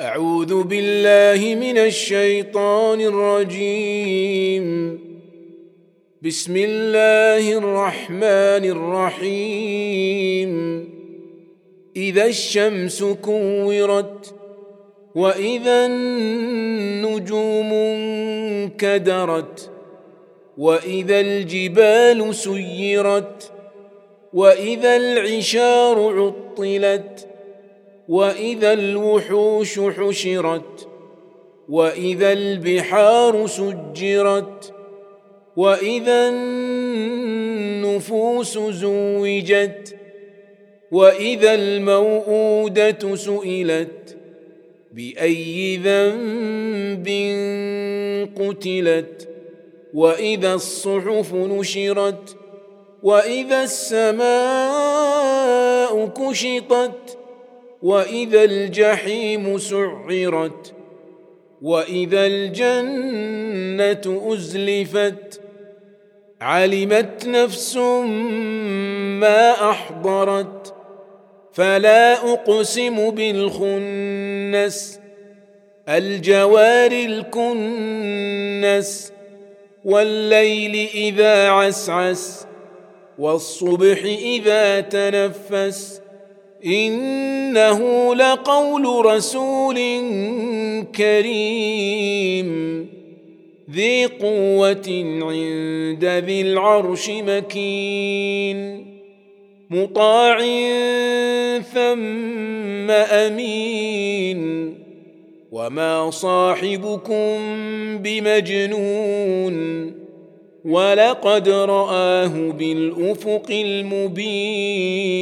أعوذ بالله من الشيطان الرجيم. بسم الله الرحمن الرحيم. إذا الشمس كورت وإذا النجوم انكدرت وإذا الجبال سيرت وإذا العشار عطلت وإذا الوحوش حشرت وإذا البحار سجرت وإذا النفوس زوجت وإذا الموءودة سئلت بأي ذنب قتلت؟ وإذا الصحف نشرت؟ وإذا السماء كشطت؟ وإذا الجحيم سعرت وإذا الجنة أزلفت علمت نفس ما أحضرت فلا أقسم بالخنس الجوار الكنس والليل إذا عسعس والصبح إذا تنفس. إنه لقول رسول كريم. ذي قوة عند ذي العرش مكين. مطاع ثم أمين. وما صاحبكم بمجنون. ولقد رآه بالأفق المبين.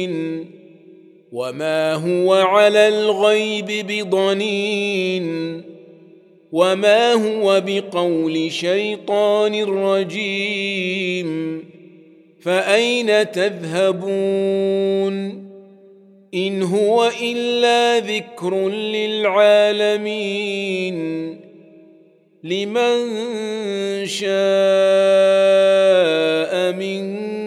وما هو على الغيب بضنين وما هو بقول شيطان رجيم فاين تذهبون ان هو الا ذكر للعالمين لمن شاء منكم